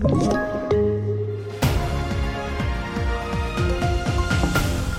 Thank you.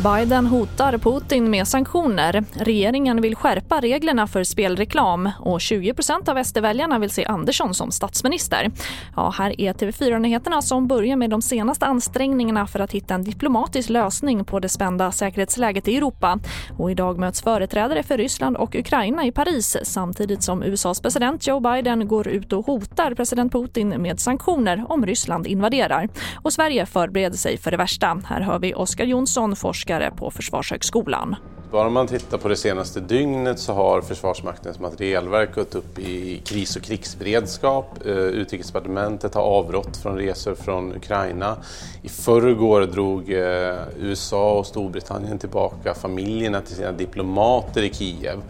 Biden hotar Putin med sanktioner. Regeringen vill skärpa reglerna för spelreklam och 20% av SD-väljarna vill se Andersson som statsminister. Ja, här är TV4-nyheterna som börjar med de senaste ansträngningarna för att hitta en diplomatisk lösning på det spända säkerhetsläget i Europa. Och idag möts företrädare för Ryssland och Ukraina i Paris samtidigt som USAs president Joe Biden går ut och hotar president Putin med sanktioner om Ryssland invaderar. Och Sverige förbereder sig för det värsta. Här hör vi Oskar Jonsson, forskare forskare på Försvarshögskolan. Bara om man tittar på det senaste dygnet så har Försvarsmaktens materielverk gått upp i kris och krigsberedskap. Eh, Utrikesdepartementet har avrått från resor från Ukraina. I förrgår drog eh, USA och Storbritannien tillbaka familjerna till sina diplomater i Kiev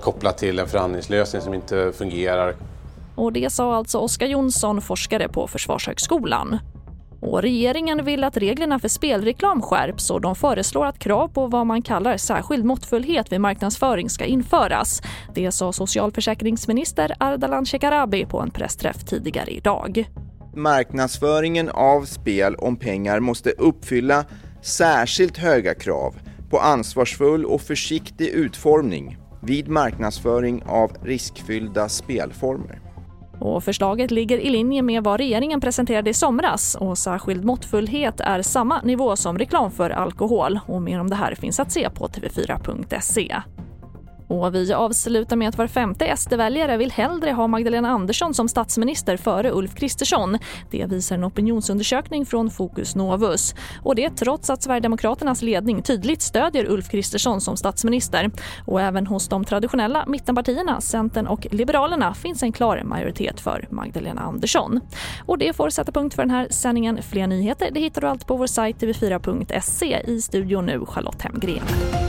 kopplat till en förhandlingslösning som inte fungerar. Och det sa alltså Oskar Jonsson, forskare på Försvarshögskolan. Och regeringen vill att reglerna för spelreklam skärps och de föreslår att krav på vad man kallar särskild måttfullhet vid marknadsföring ska införas. Det sa socialförsäkringsminister Ardalan Shekarabi på en pressträff tidigare idag. Marknadsföringen av spel om pengar måste uppfylla särskilt höga krav på ansvarsfull och försiktig utformning vid marknadsföring av riskfyllda spelformer. Och förslaget ligger i linje med vad regeringen presenterade i somras och särskild måttfullhet är samma nivå som reklam för alkohol. Och mer om det här finns att se på tv4.se. Och vi avslutar med att var femte SD-väljare vill hellre ha Magdalena Andersson som statsminister före Ulf Kristersson. Det visar en opinionsundersökning från Fokus Novus. Och det trots att Sverigedemokraternas ledning tydligt stödjer Ulf Kristersson som statsminister. Och även hos de traditionella mittenpartierna, Centern och Liberalerna finns en klar majoritet för Magdalena Andersson. Och det får sätta punkt för den här sändningen. Fler nyheter det hittar du allt på vår sajt tv4.se. I studion nu Charlotte Hemgren.